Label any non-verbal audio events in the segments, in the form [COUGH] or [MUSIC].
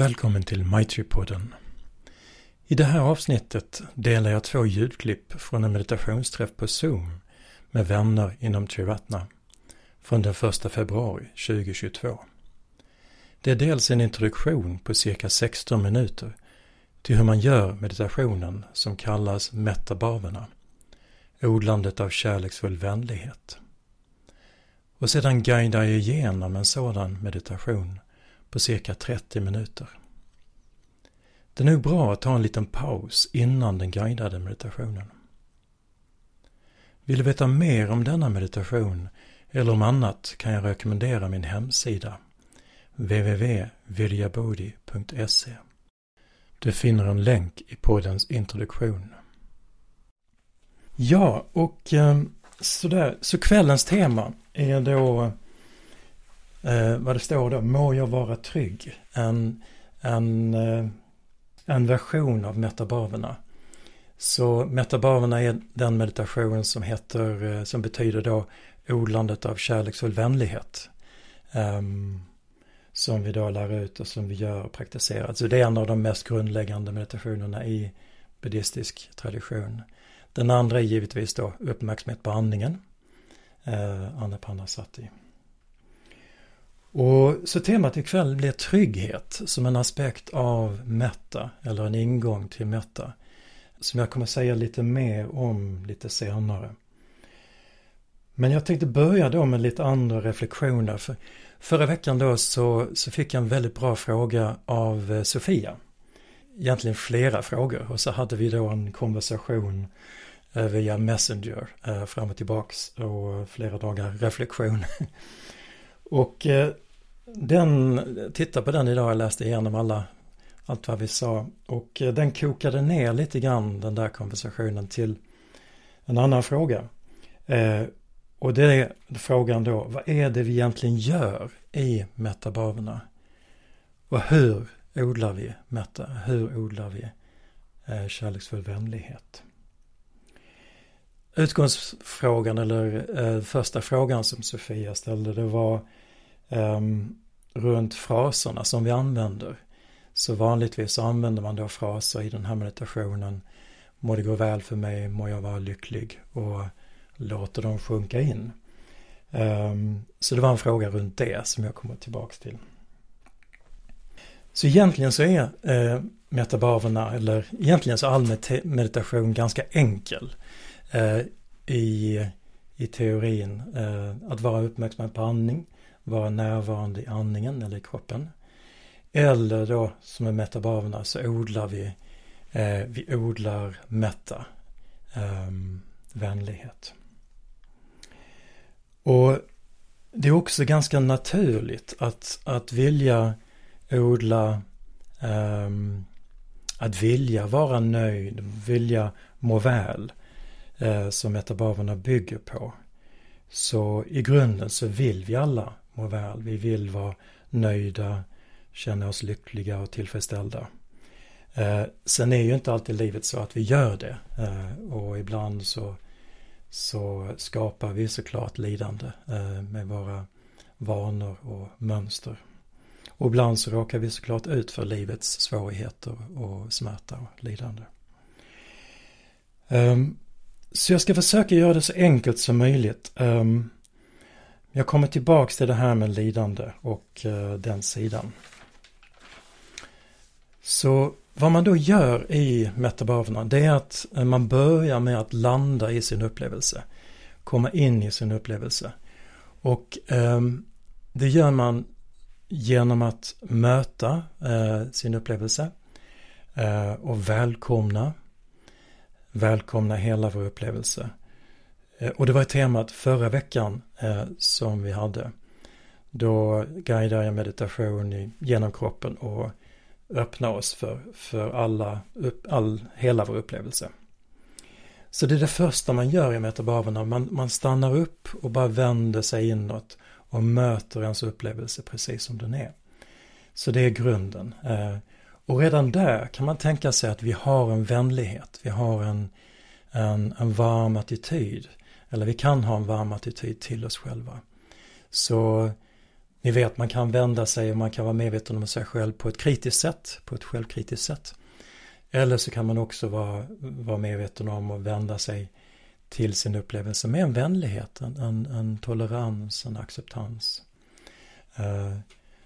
Välkommen till MyTripodden. I det här avsnittet delar jag två ljudklipp från en meditationsträff på Zoom med vänner inom Trivatna från den 1 februari 2022. Det är dels en introduktion på cirka 16 minuter till hur man gör meditationen som kallas metabhavana, odlandet av kärleksfull vänlighet. Och sedan guidar jag igenom en sådan meditation på cirka 30 minuter. Det är nog bra att ta en liten paus innan den guidade meditationen. Vill du veta mer om denna meditation eller om annat kan jag rekommendera min hemsida www.viryabodhi.se Du finner en länk i poddens introduktion. Ja, och ehm, sådär, så kvällens tema är då eh, vad det står då, må jag vara trygg. En, en, eh, en version av metabaverna. Så metabaverna är den meditation som heter, eh, som betyder då odlandet av kärleksfull vänlighet. Ehm, som vi då lär ut och som vi gör och praktiserar. Så det är en av de mest grundläggande meditationerna i buddhistisk tradition. Den andra är givetvis då uppmärksamhet på andningen, eh, Anapanasati. Och så temat ikväll blir trygghet som en aspekt av metta, eller en ingång till metta. Som jag kommer säga lite mer om lite senare. Men jag tänkte börja då med lite andra reflektioner. För förra veckan då så, så fick jag en väldigt bra fråga av eh, Sofia. Egentligen flera frågor och så hade vi då en konversation eh, via Messenger eh, fram och tillbaks och flera dagar reflektion. [LAUGHS] Och eh, den, titta på den idag, jag läste igenom alla, allt vad vi sa. Och eh, den kokade ner lite grann den där konversationen till en annan fråga. Eh, och det är frågan då, vad är det vi egentligen gör i metabaverna? Och hur odlar vi meta, Hur odlar vi eh, kärleksfull vänlighet? Utgångsfrågan eller eh, första frågan som Sofia ställde det var um, runt fraserna som vi använder. Så vanligtvis så använder man då fraser i den här meditationen. Må det gå väl för mig, må jag vara lycklig och låter dem sjunka in. Um, så det var en fråga runt det som jag kommer tillbaks till. Så egentligen så är eh, metabaverna, eller egentligen så är all meditation ganska enkel eh, i, i teorin. Eh, att vara uppmärksam på andning, vara närvarande i andningen eller i kroppen. Eller då som är metabaverna så odlar vi, eh, vi odlar metta, eh, vänlighet. Och det är också ganska naturligt att, att vilja odla, eh, att vilja vara nöjd, vilja må väl, eh, som metabaverna bygger på. Så i grunden så vill vi alla må väl. Vi vill vara nöjda, känna oss lyckliga och tillfredsställda. Eh, sen är ju inte alltid livet så att vi gör det eh, och ibland så, så skapar vi såklart lidande eh, med våra vanor och mönster. Och ibland så råkar vi såklart ut för livets svårigheter och smärta och lidande. Um, så jag ska försöka göra det så enkelt som möjligt. Um, jag kommer tillbaks till det här med lidande och eh, den sidan. Så vad man då gör i metabaverna det är att eh, man börjar med att landa i sin upplevelse. Komma in i sin upplevelse. Och eh, det gör man genom att möta eh, sin upplevelse eh, och välkomna. Välkomna hela vår upplevelse. Eh, och det var temat förra veckan eh, som vi hade. Då guidar jag meditation genom kroppen och öppnar oss för, för alla, upp, all, hela vår upplevelse. Så det är det första man gör i metabaverna. Man, man stannar upp och bara vänder sig inåt och möter ens upplevelse precis som den är. Så det är grunden. Eh, och redan där kan man tänka sig att vi har en vänlighet, vi har en, en, en varm attityd eller vi kan ha en varm attityd till oss själva. Så ni vet, man kan vända sig och man kan vara medveten om sig själv på ett kritiskt sätt, på ett självkritiskt sätt. Eller så kan man också vara, vara medveten om och vända sig till sin upplevelse med en vänlighet, en, en, en tolerans, en acceptans. Uh,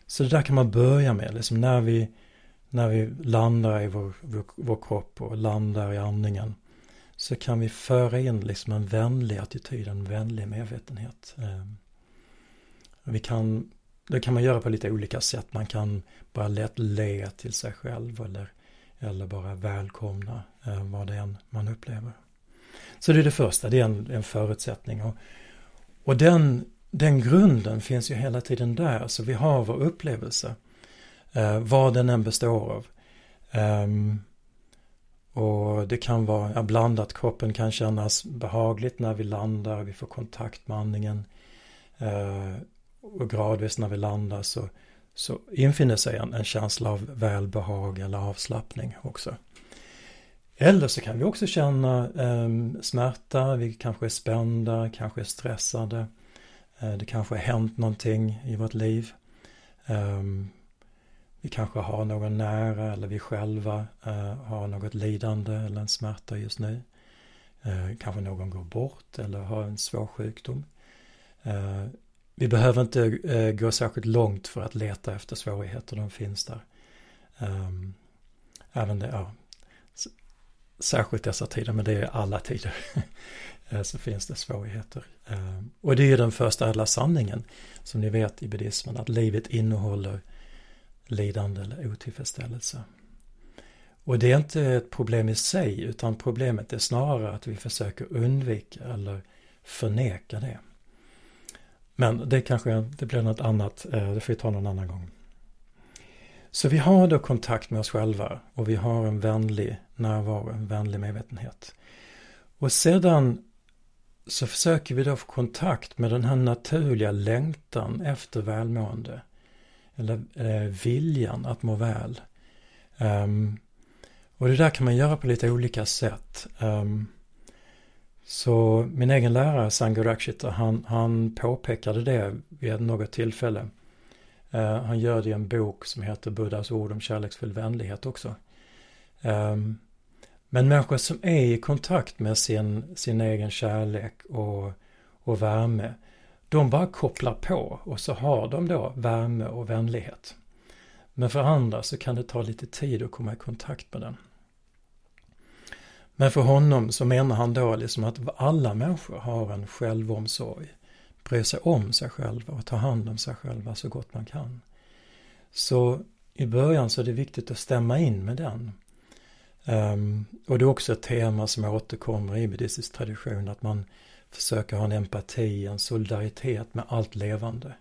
så det där kan man börja med, liksom när vi, när vi landar i vår, vår, vår kropp och landar i andningen så kan vi föra in liksom en vänlig attityd, en vänlig medvetenhet. Ehm, vi kan, det kan man göra på lite olika sätt. Man kan bara lätt le till sig själv eller, eller bara välkomna ehm, vad det än man upplever. Så det är det första, det är en, en förutsättning. Och, och den, den grunden finns ju hela tiden där, så vi har vår upplevelse. Eh, vad den än består av. Um, och det kan vara ja, blandat, kroppen kan kännas behagligt när vi landar, vi får kontakt med andningen. Eh, och gradvis när vi landar så, så infinner sig en, en känsla av välbehag eller avslappning också. Eller så kan vi också känna eh, smärta, vi kanske är spända, kanske är stressade. Eh, det kanske har hänt någonting i vårt liv. Ehm, vi kanske har någon nära eller vi själva eh, har något lidande eller en smärta just nu. Eh, kanske någon går bort eller har en svår sjukdom. Eh, vi behöver inte eh, gå särskilt långt för att leta efter svårigheter, de finns där. Ehm, även det, ja, särskilt dessa tider, men det är alla tider, [LAUGHS] eh, så finns det svårigheter. Ehm, och det är den första ädla sanningen, som ni vet i buddhismen, att livet innehåller lidande eller otillfredsställelse. Och det är inte ett problem i sig, utan problemet är snarare att vi försöker undvika eller förneka det. Men det kanske det blir något annat, eh, det får vi ta någon annan gång. Så vi har då kontakt med oss själva och vi har en vänlig närvaro, en vänlig medvetenhet. Och sedan så försöker vi då få kontakt med den här naturliga längtan efter välmående. Eller eh, viljan att må väl. Um, och det där kan man göra på lite olika sätt. Um, så min egen lärare Sango Rakshita, han, han påpekade det vid något tillfälle. Uh, han gör det i en bok som heter Buddhas ord om kärleksfull vänlighet också. Um, men människor som är i kontakt med sin, sin egen kärlek och, och värme, de bara kopplar på och så har de då värme och vänlighet. Men för andra så kan det ta lite tid att komma i kontakt med den. Men för honom så menar han då liksom att alla människor har en självomsorg. Bryr sig om sig själva och tar hand om sig själva så gott man kan. Så i början så är det viktigt att stämma in med den. Um, och det är också ett tema som återkommer i buddhistisk tradition, att man försöker ha en empati, en solidaritet med allt levande.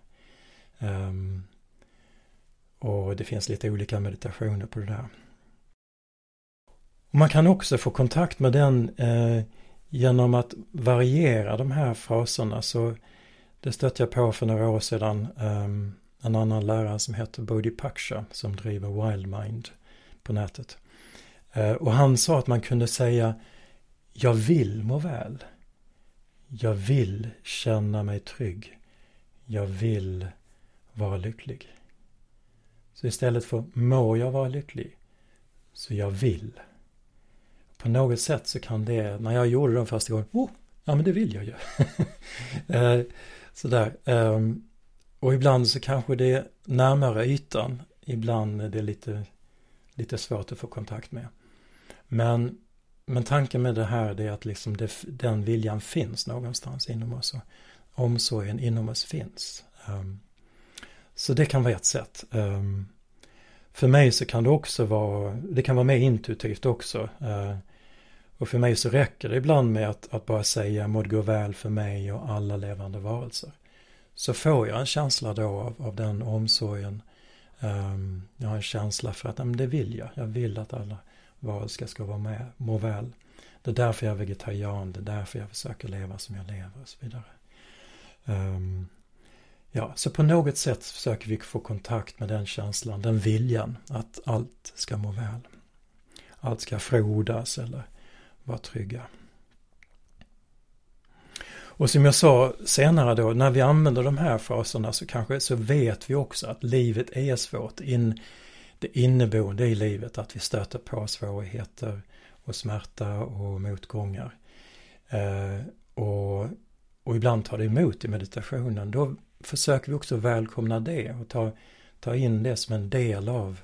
Um, och det finns lite olika meditationer på det där. Man kan också få kontakt med den eh, genom att variera de här fraserna. Så det stötte jag på för några år sedan. Um, en annan lärare som heter Bodhi Paksha som driver Wildmind på nätet. Eh, och han sa att man kunde säga Jag vill må väl. Jag vill känna mig trygg. Jag vill vara lycklig. Så istället för må jag vara lycklig, så jag vill. På något sätt så kan det, när jag gjorde den första gången, oh, ja men det vill jag ju. [LAUGHS] Eh, Sådär. Ehm, och ibland så kanske det är närmare ytan, ibland är det lite, lite svårt att få kontakt med. Men, men tanken med det här är att liksom det, den viljan finns någonstans inom oss. Och omsorgen inom oss finns. Um, så det kan vara ett sätt. Um, för mig så kan det också vara, det kan vara mer intuitivt också. Uh, och för mig så räcker det ibland med att, att bara säga må det gå väl för mig och alla levande varelser. Så får jag en känsla då av, av den omsorgen. Um, jag har en känsla för att men det vill jag. Jag vill att alla varelser ska vara med, må väl. Det är därför jag är vegetarian, det är därför jag försöker leva som jag lever och så vidare. Um, ja, så på något sätt försöker vi få kontakt med den känslan, den viljan att allt ska må väl. Allt ska frodas eller vara trygga. Och som jag sa senare då, när vi använder de här fraserna så kanske så vet vi också att livet är svårt. In, det inneboende i livet, att vi stöter på svårigheter och smärta och motgångar. Eh, och, och ibland tar det emot i meditationen. Då försöker vi också välkomna det och ta, ta in det som en del av,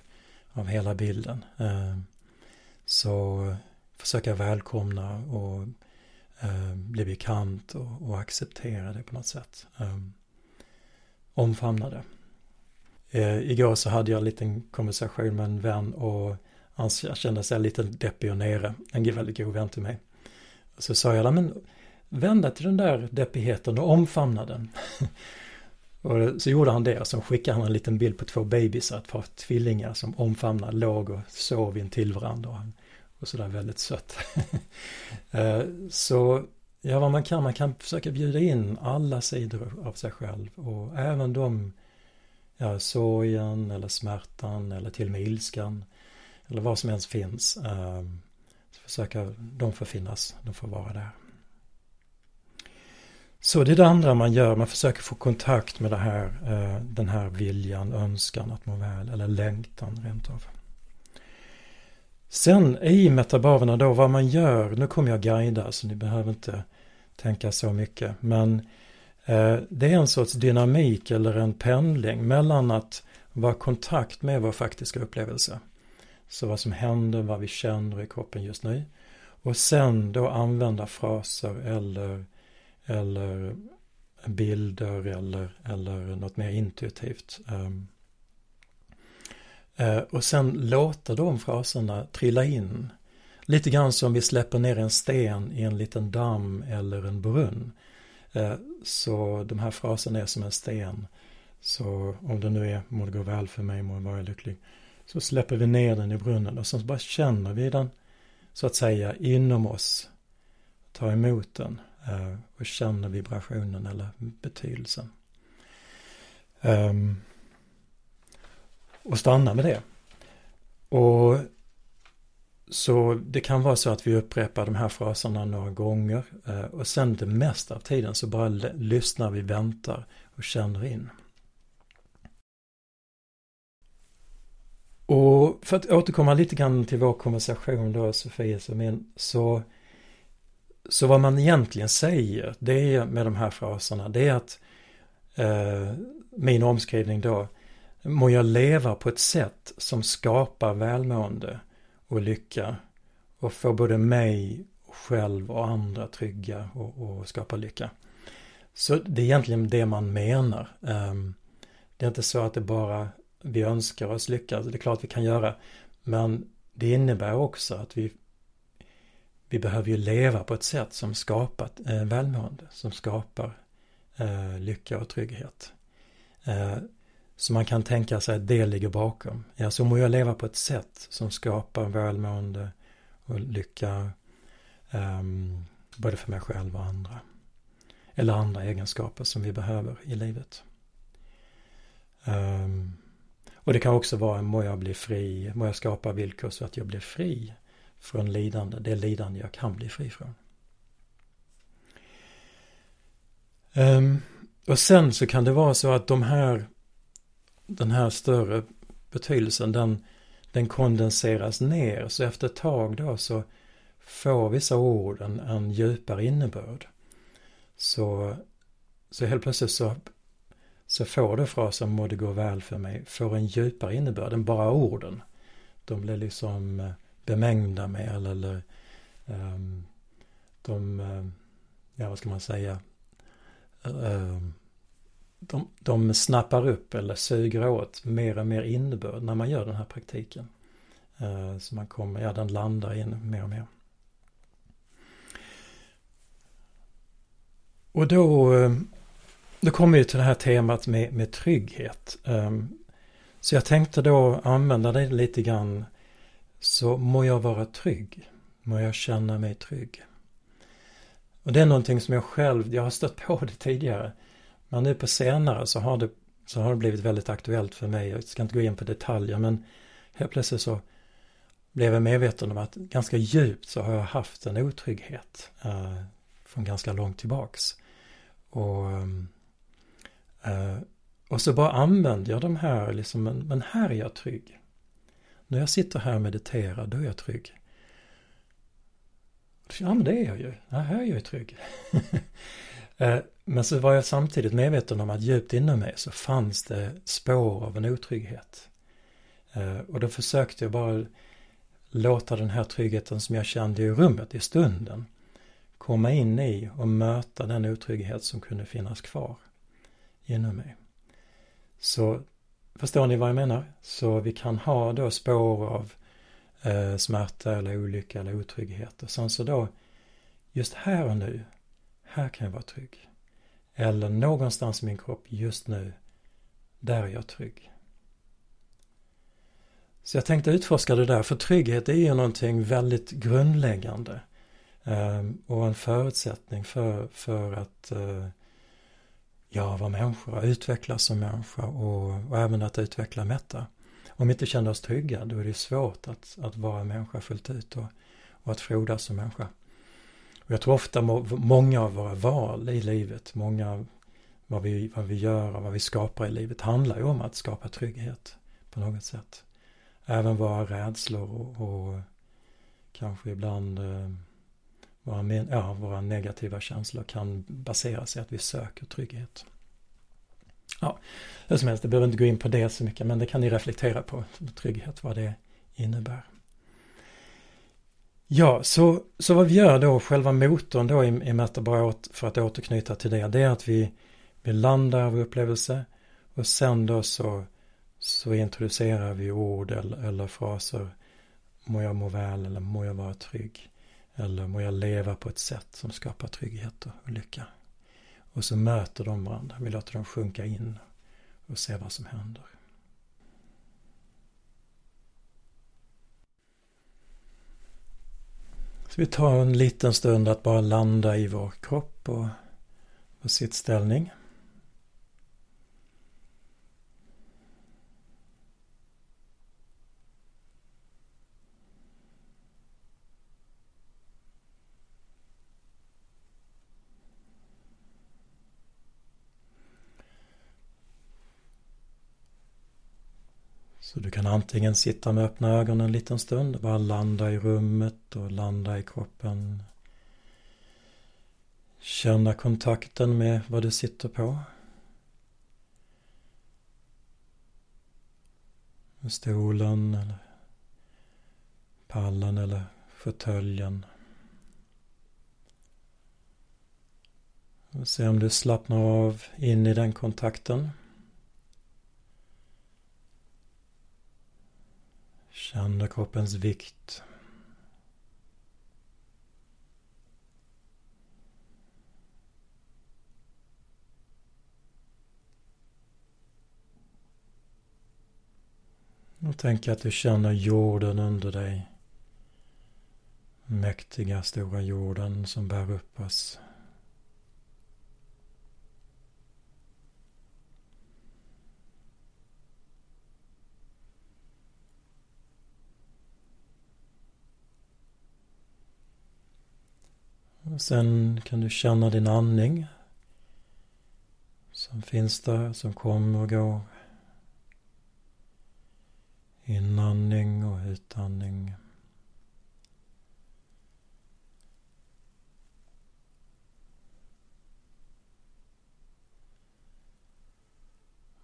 av hela bilden. Eh, så försöka välkomna och eh, bli bekant och, och, acceptera det på något sätt. Eh, omfamna det. Eh, igår så hade jag en liten konversation med en vän och han kände sig lite deppig och nere. En väldigt god vän till mig. Så sa jag, men vända till den där deppigheten och omfamna den. [LAUGHS] och så gjorde han det och så skickade han en liten bild på två bebisar, ett par tvillingar som omfamnade, låg och sov intill varandra. Och sådär väldigt sött. [LAUGHS] Eh, så ja, vad man kan, man kan försöka bjuda in alla sidor av sig själv och även de, ja, sorgen eller smärtan eller till och med ilskan eller vad som ens finns. Ehm, så försöka, de får finnas, de får vara där. Så det är det andra man gör, man försöker få kontakt med det här, eh, den här viljan, önskan att må väl eller längtan rent av. Sen i metabaverna då, vad man gör, nu kommer jag guida så ni behöver inte tänka så mycket, men Eh, det är en sorts dynamik eller en pendling mellan att vara i kontakt med vår faktiska upplevelse. Så vad som händer, vad vi känner i kroppen just nu. Och sen då använda fraser eller, eller bilder eller, eller något mer intuitivt. Ehm, eh, och sen låta de fraserna trilla in. Lite grann som vi släpper ner en sten i en liten damm eller en brunn. Eh, så de här fraserna är som en sten. Så om det nu är må det gå väl för mig, må jag vara lycklig. Så släpper vi ner den i brunnen och så bara känner vi den så att säga inom oss. Tar emot den eh, och känner vibrationen eller betydelsen. Ehm, och stannar med det. Och så det kan vara så att vi upprepar de här fraserna några gånger eh, och sen det mesta av tiden så bara lyssnar vi, väntar och känner in. Och för att återkomma lite grann till vår konversation då, Sofie och min, så, så vad man egentligen säger, det är med de här fraserna, det är att eh, min omskrivning då, må jag leva på ett sätt som skapar välmående och lycka och få både mig själv och andra trygga och, och skapa lycka. Så det är egentligen det man menar. Ehm, det är inte så att det bara vi önskar oss lycka, det är klart vi kan göra, men det innebär också att vi vi behöver ju leva på ett sätt som skapar eh, välmående, som skapar eh, lycka och trygghet. Eh, som så man kan tänka sig att det ligger bakom. Ja, så må jag leva på ett sätt som skapar välmående och lycka um, både för mig själv och andra. Eller andra egenskaper som vi behöver i livet. Um, och det kan också vara, må jag bli fri, må jag skapa villkor så att jag blir fri från lidande, det lidande jag kan bli fri från. Um, och sen så kan det vara så att de här den här större betydelsen den, den kondenseras ner. Så efter ett tag då så får vissa ord en, en djupare innebörd. Så, så helt plötsligt så, så får det frasen må det gå väl för mig, får en djupare innebörd än bara orden. De blir liksom eh, bemängda med eller, eller um, de, eh, ja vad ska man säga, um, de, de snappar upp eller suger åt mer och mer innebörd när man gör den här praktiken. Eh, så man kommer, ja den landar in mer och mer. Och då, eh, då kommer vi till det här temat med, med trygghet. Eh, så jag tänkte då använda det lite grann. Så må jag vara trygg. Må jag känna mig trygg. Och det är någonting som jag själv, jag har stött på det tidigare. Men nu på senare så har det, så har det blivit väldigt aktuellt för mig. Jag ska inte gå in på detaljer men helt plötsligt så blev jag medveten om att ganska djupt så har jag haft en otrygghet eh, från ganska långt tillbaks. och, eh, och så bara använder jag de här, liksom, men, men här är jag trygg. När jag sitter här och mediterar, då är jag trygg. Ja, men det är jag ju. Ja, här är jag ju trygg. [LAUGHS] Eh, men så var jag samtidigt medveten om att djupt inom mig så fanns det spår av en otrygghet. Eh, och då försökte jag bara låta den här tryggheten som jag kände i rummet, i stunden, komma in i och möta den otrygghet som kunde finnas kvar inom mig. Så förstår ni vad jag menar? Så vi kan ha då spår av eh, smärta eller olycka eller otrygghet och sen så då just här och nu, här kan jag vara trygg. Eller någonstans i min kropp just nu, där är jag trygg. Så jag tänkte utforska det där, för trygghet är ju någonting väldigt grundläggande. Ehm, och en förutsättning för, för att jag ja, vara människa, utvecklas som människa och, och även att utveckla Metta. Om vi inte känner oss trygga, då är det svårt att, att vara människa fullt ut och, och att frodas som människa. Och jag tror ofta må, många av våra val i livet, många vad vi, vad vi gör och vad vi skapar i livet handlar ju om att skapa trygghet på något sätt. Även våra rädslor och, och kanske ibland eh, våra, ja, våra negativa känslor kan baseras i att vi söker trygghet. Ja, hur som helst, det behöver inte gå in på det så mycket, men det kan ni reflektera på, trygghet, vad det innebär. Ja, så, så vad vi gör då, själva motorn då i, i Metabrot, för att återknyta till det, det är att vi, vi landar av upplevelse och sen då så, så introducerar vi ord eller, eller fraser. Må jag må väl eller må jag vara trygg. Eller må jag leva på ett sätt som skapar trygghet och lycka. Och så möter de varandra. Vi låter dem sjunka in och se vad som händer. Så vi tar en liten stund att bara landa i vår kropp och vår sittställning. Så du kan antingen sitta med öppna ögon en liten stund, bara landa i rummet och landa i kroppen. Känna kontakten med vad du sitter på. Stolen eller pallen eller fåtöljen. Se om du slappnar av in i den kontakten. Känn kroppens vikt. Och tänk att du känner jorden under dig. Mäktiga stora jorden som bär upp oss. Och sen kan du känna din andning som finns där, som kommer och går. Inandning och utandning.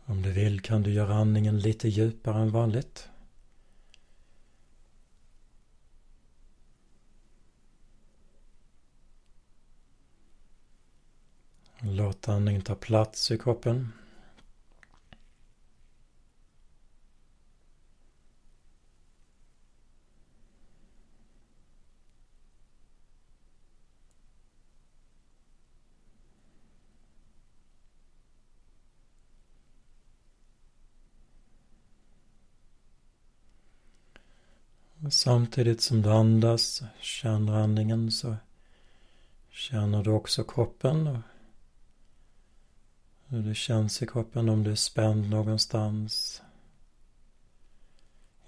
Om du vill kan du göra andningen lite djupare än vanligt. Låt andningen ta plats i kroppen. samtidigt som du andas, känner andningen så känner du också kroppen och hur det känns i kroppen om du är spänd någonstans.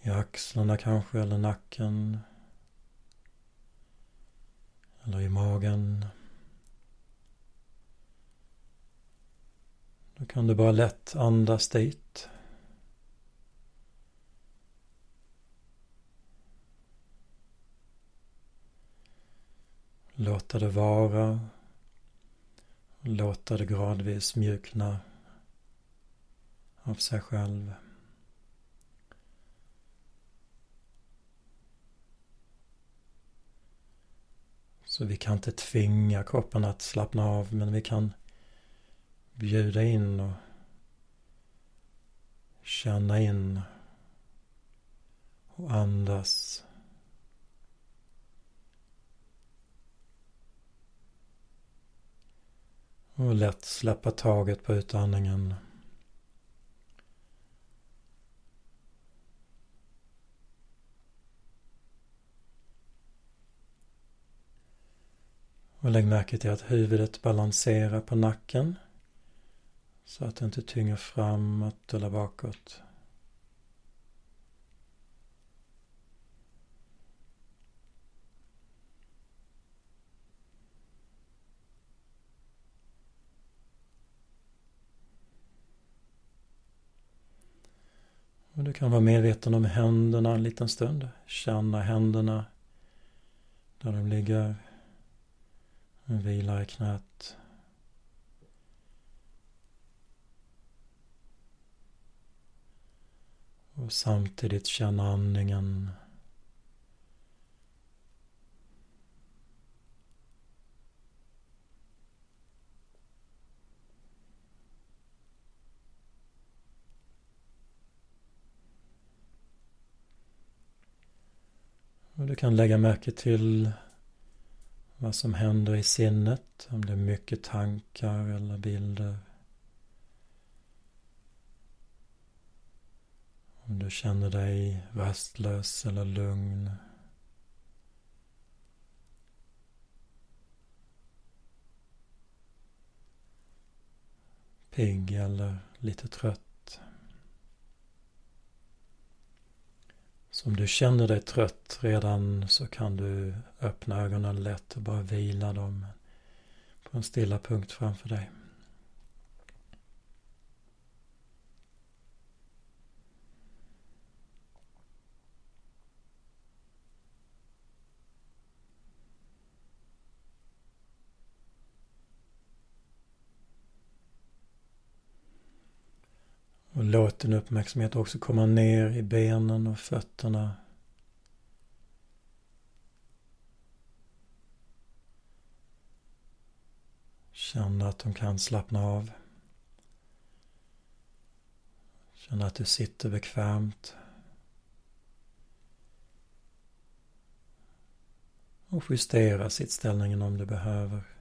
I axlarna kanske eller nacken. Eller i magen. Då kan du bara lätt andas dit. Låta det vara. Låta det gradvis mjukna av sig själv. Så vi kan inte tvinga kroppen att slappna av men vi kan bjuda in och känna in och andas. Och lätt släppa taget på utandningen. Och lägg märke till att huvudet balanserar på nacken. Så att det inte tynger framåt eller bakåt. Och du kan vara medveten om händerna en liten stund. Känna händerna där de ligger. Vila i knät. Och samtidigt känna andningen. Och du kan lägga märke till vad som händer i sinnet. Om det är mycket tankar eller bilder. Om du känner dig rastlös eller lugn. Pigg eller lite trött. Så om du känner dig trött redan så kan du öppna ögonen lätt och bara vila dem på en stilla punkt framför dig. Och låt din uppmärksamhet också komma ner i benen och fötterna. Känn att de kan slappna av. Känn att du sitter bekvämt. Och justera sittställningen om du behöver.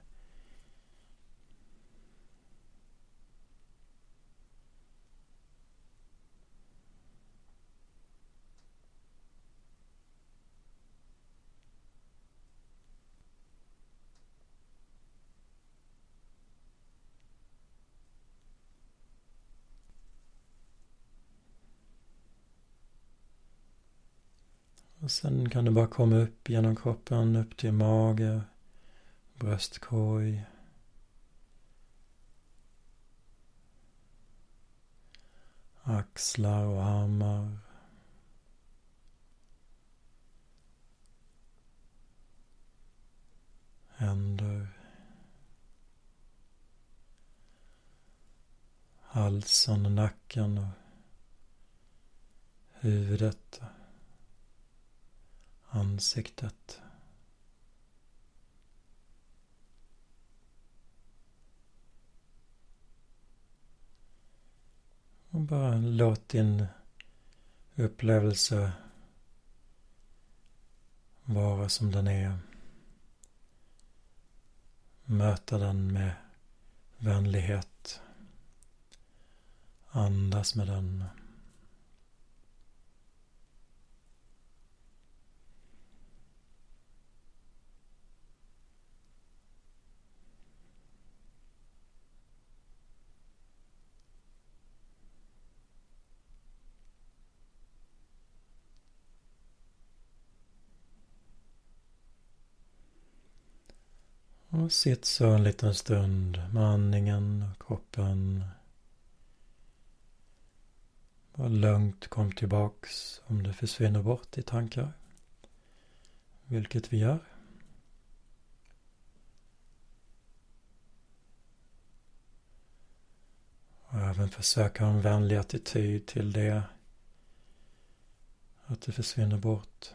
Och sen kan du bara komma upp genom kroppen, upp till mage, bröstkorg. Axlar och armar. Händer. Halsen och nacken och huvudet ansiktet. Och bara låt din upplevelse vara som den är. Möta den med vänlighet. Andas med den. Och sitt så en liten stund med andningen och kroppen Var lugnt kom tillbaks om du försvinner bort i tankar. Vilket vi gör. Och även försöka ha en vänlig attityd till det. Att det försvinner bort.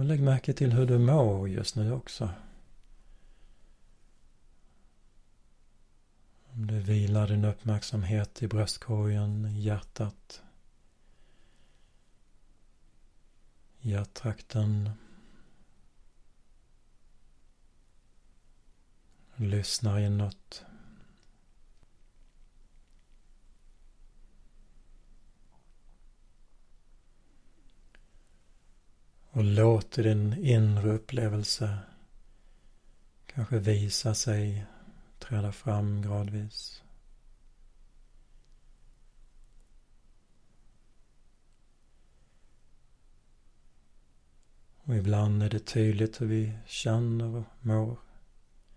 Och lägg märke till hur du mår just nu också. Om du vilar din uppmärksamhet i bröstkorgen, i hjärtat, hjärttrakten. Lyssnar inåt. Och låter din inre upplevelse kanske visa sig, träda fram gradvis. Och ibland är det tydligt hur vi känner och mår.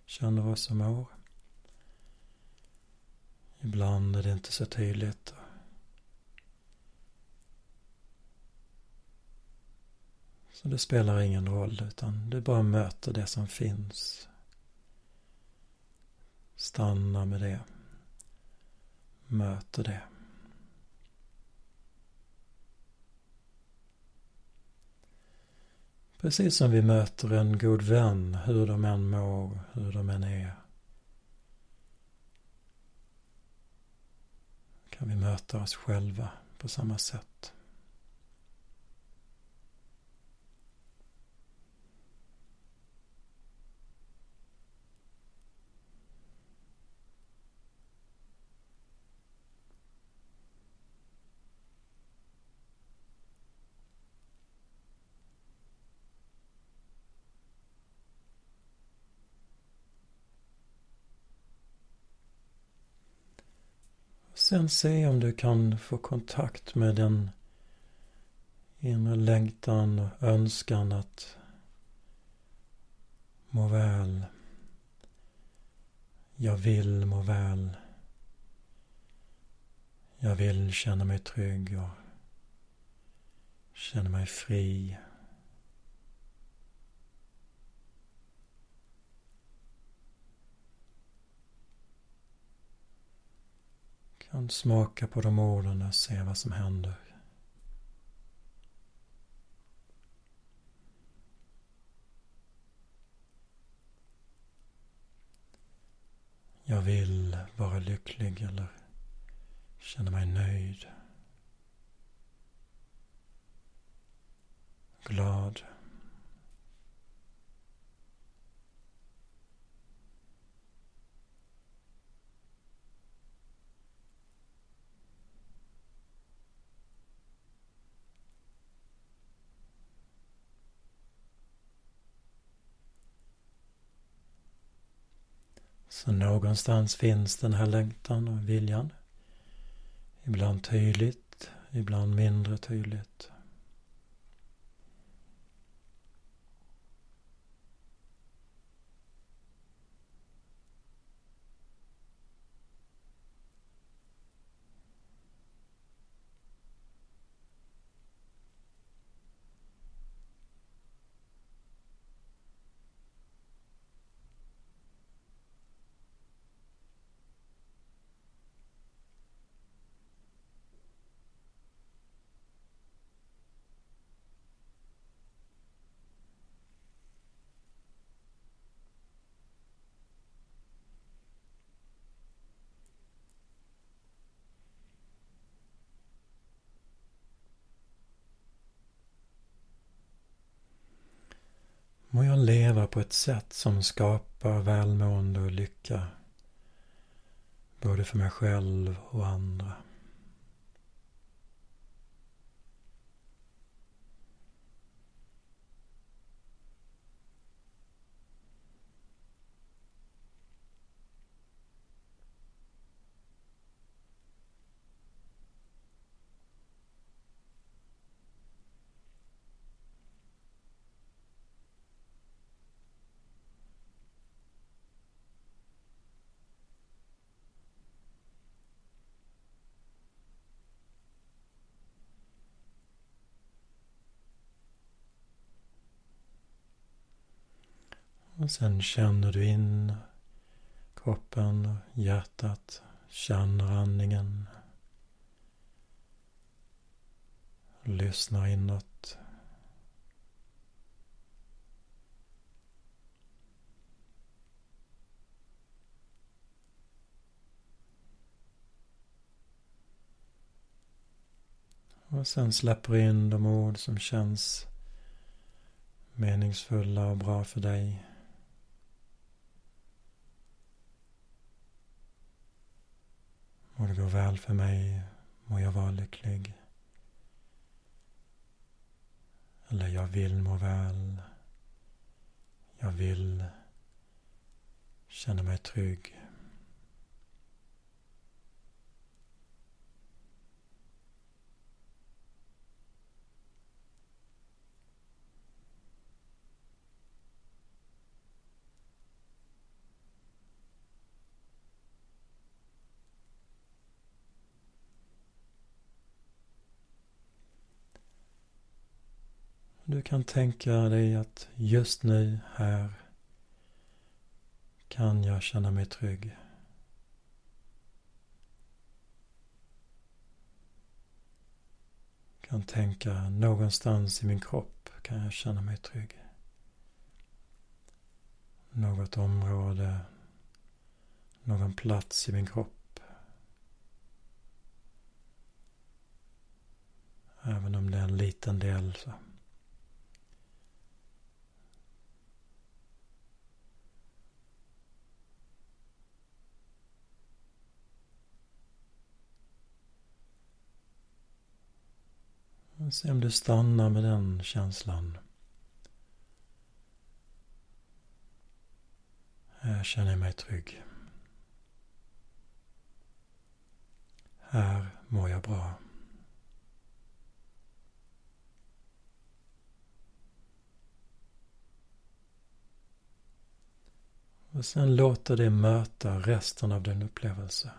Känner oss och mår. Ibland är det inte så tydligt. Så det spelar ingen roll utan du bara möter det som finns. Stanna med det. Möter det. Precis som vi möter en god vän, hur de än mår, hur de än är. Kan vi möta oss själva på samma sätt. Sen se om du kan få kontakt med den inre längtan och önskan att må väl. Jag vill må väl. Jag vill känna mig trygg och känna mig fri. Kan smaka på de orden och se vad som händer. Jag vill vara lycklig eller känna mig nöjd. Glad. Så någonstans finns den här längtan och viljan. Ibland tydligt, ibland mindre tydligt. Leva på ett sätt som skapar välmående och lycka. Både för mig själv och andra. Och sen känner du in kroppen och hjärtat. Känner andningen. Lyssnar inåt. Och sen släpper in de ord som känns meningsfulla och bra för dig. Må det gå väl för mig, må jag vara lycklig. Eller jag vill må väl. Jag vill känna mig trygg. Du kan tänka dig att just nu, här, kan jag känna mig trygg. Kan tänka någonstans i min kropp kan jag känna mig trygg. Något område, någon plats i min kropp. Även om det är en liten del så. Se om du stannar med den känslan. Här känner jag mig trygg. Här mår jag bra. Och sen låter det möta resten av din upplevelse.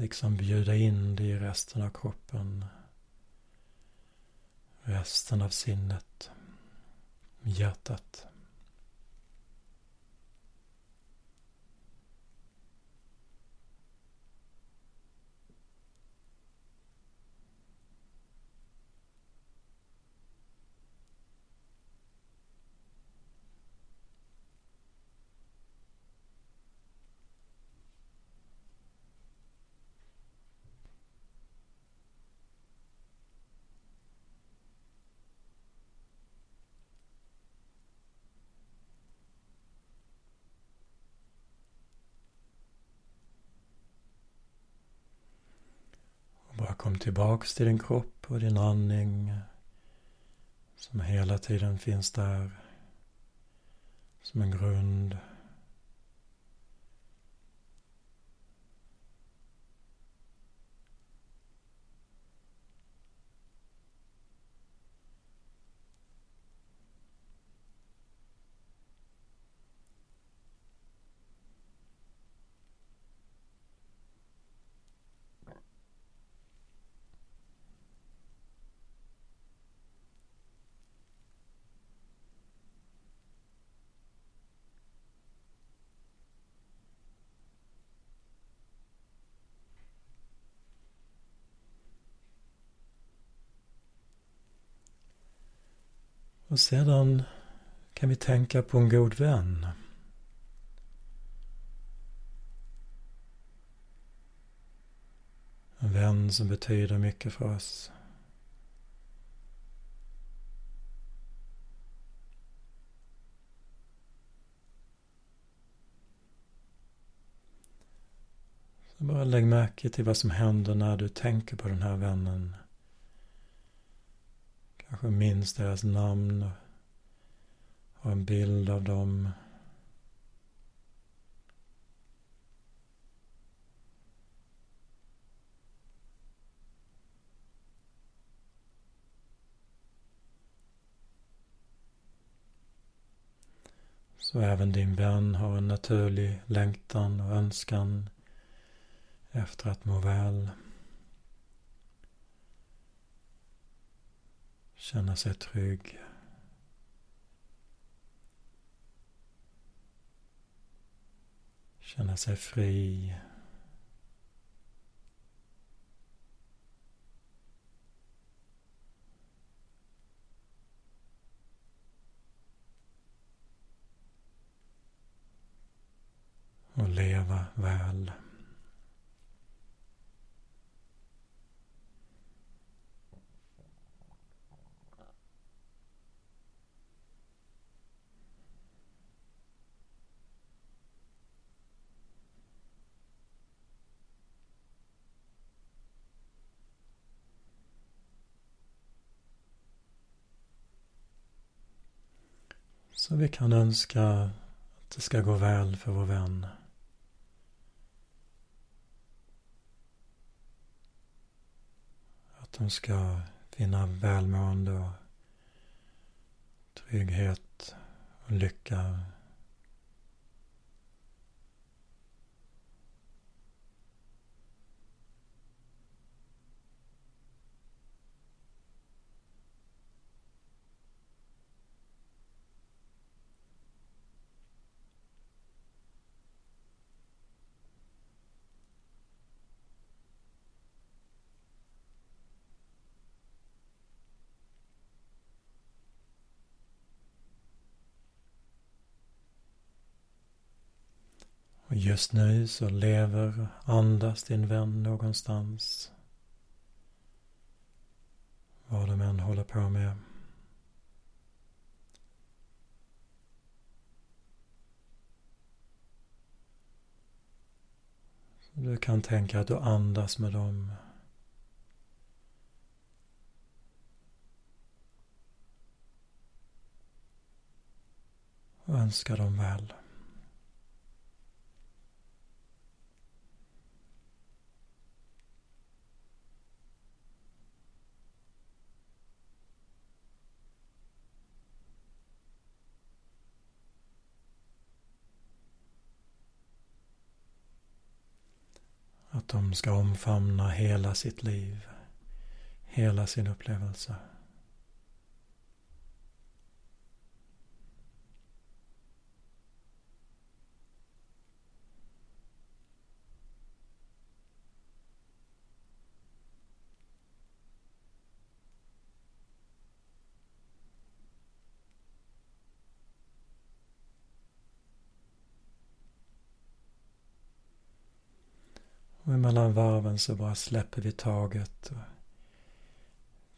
Liksom bjuda in det i resten av kroppen. Resten av sinnet. Hjärtat. Kom tillbaks till din kropp och din andning som hela tiden finns där som en grund. Och sedan kan vi tänka på en god vän. En vän som betyder mycket för oss. Så bara lägg märke till vad som händer när du tänker på den här vännen. Kanske minns deras namn. och Har en bild av dem. Så även din vän har en naturlig längtan och önskan efter att må väl. Känna sig trygg. Känna sig fri. Och leva väl. Så vi kan önska att det ska gå väl för vår vän. Att de ska finna välmående och trygghet och lycka Och just nu så lever och andas din vän någonstans. Vad de än håller på med. Du kan tänka att du andas med dem. Och önskar dem väl. De ska omfamna hela sitt liv, hela sin upplevelse. Och emellan varven så bara släpper vi taget och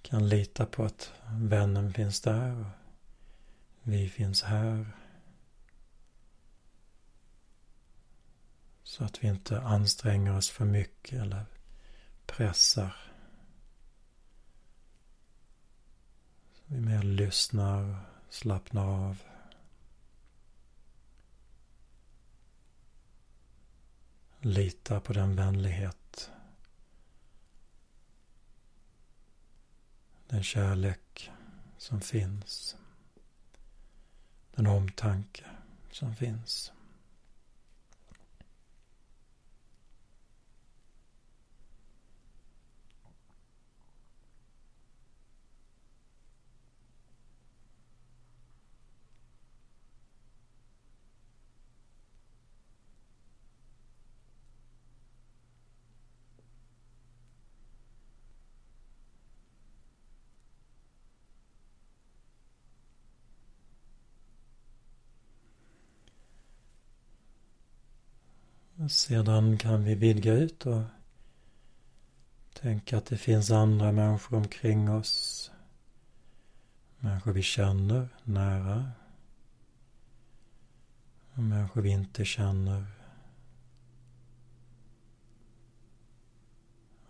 kan lita på att vännen finns där och vi finns här. Så att vi inte anstränger oss för mycket eller pressar. Så vi mer lyssnar och slappnar av. Lita på den vänlighet, den kärlek som finns, den omtanke som finns. Sedan kan vi vidga ut och tänka att det finns andra människor omkring oss. Människor vi känner nära. Och människor vi inte känner.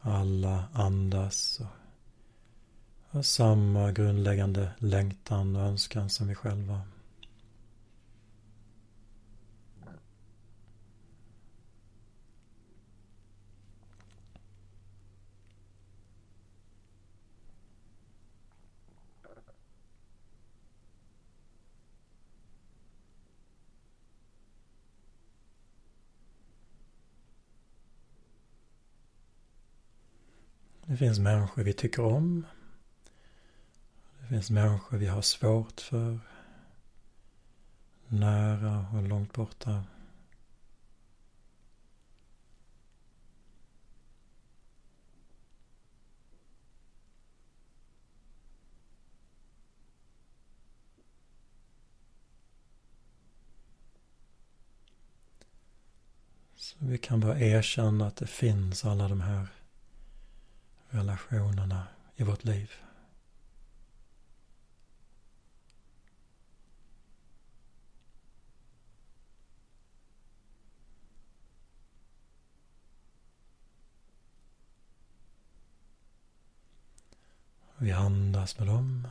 Alla andas och har samma grundläggande längtan och önskan som vi själva. Det finns människor vi tycker om. Det finns människor vi har svårt för. Nära och långt borta. Så vi kan bara erkänna att det finns alla de här relationerna i vårt liv. Vi andas med dem.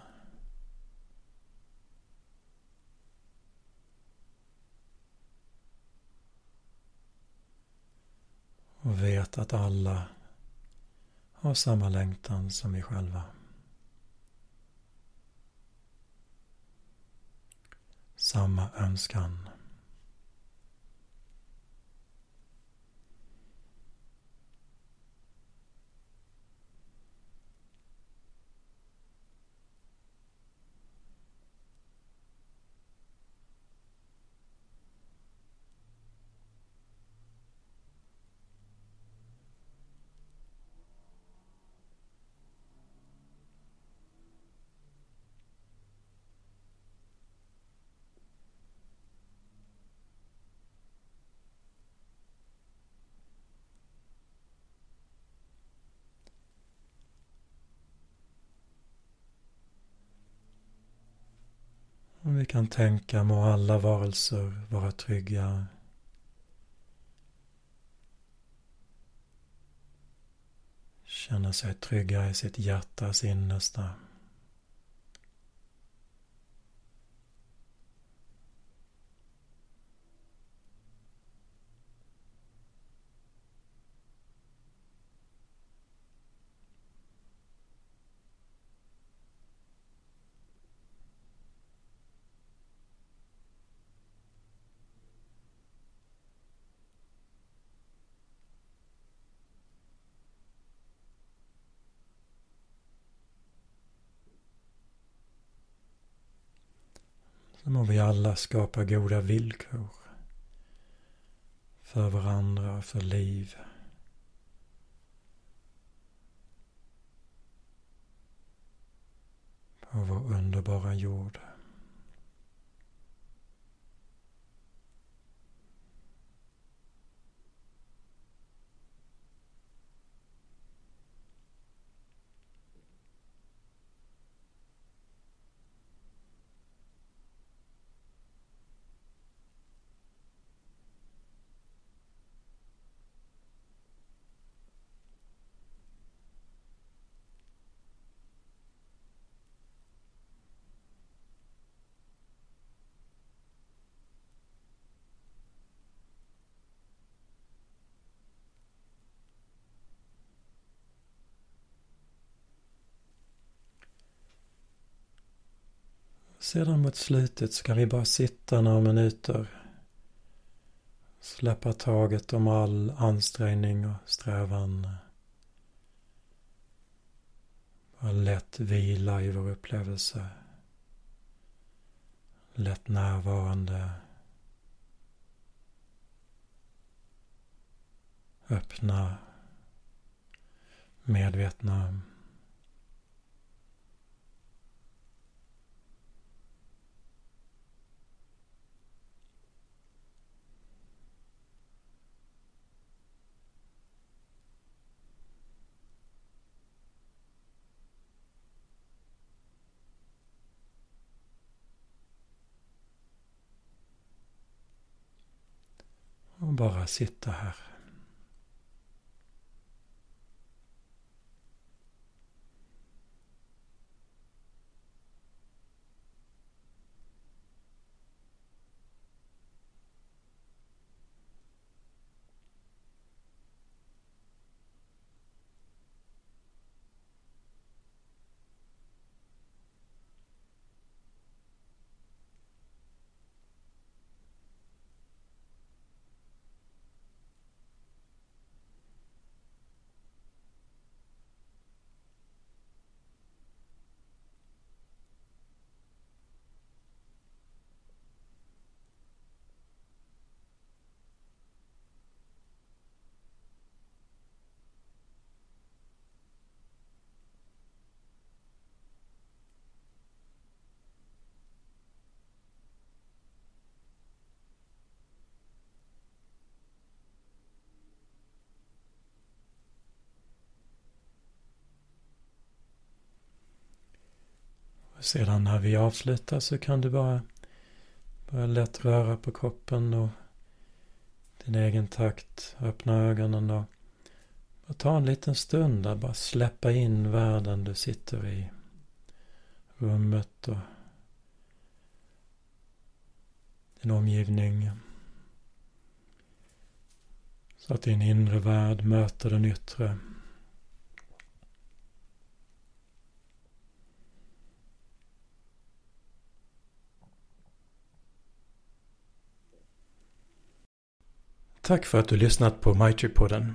Och vet att alla har samma längtan som vi själva. Samma önskan. Och vi kan tänka må alla varelser vara trygga. Känna sig trygga i sitt hjärtas innersta. Så må vi alla skapa goda villkor för varandra och för liv. På vår underbara jord. Sedan mot slutet ska vi bara sitta några minuter. Släppa taget om all ansträngning och strävan. Bara lätt vila i vår upplevelse. Lätt närvarande. Öppna. Medvetna. Och bara sitta här. Sedan när vi avslutar så kan du bara bara lätt röra på kroppen och din egen takt. Öppna ögonen och och ta en liten stund där. Bara släppa in världen du sitter i. Rummet och din omgivning. Så att din inre värld möter den yttre. Tack för att du lyssnat på Maitri-podden.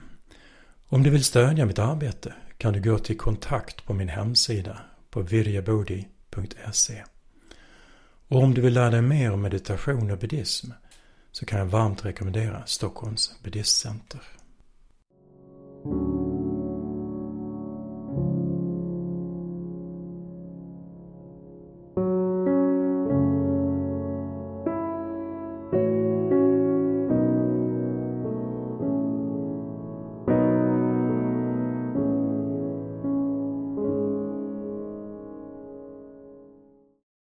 Om du vill stödja mitt arbete kan du gå till kontakt på min hemsida på virjabodi.se. Och om du vill lära dig mer om meditation och buddhism så kan jag varmt rekommendera Stockholms buddhistcenter.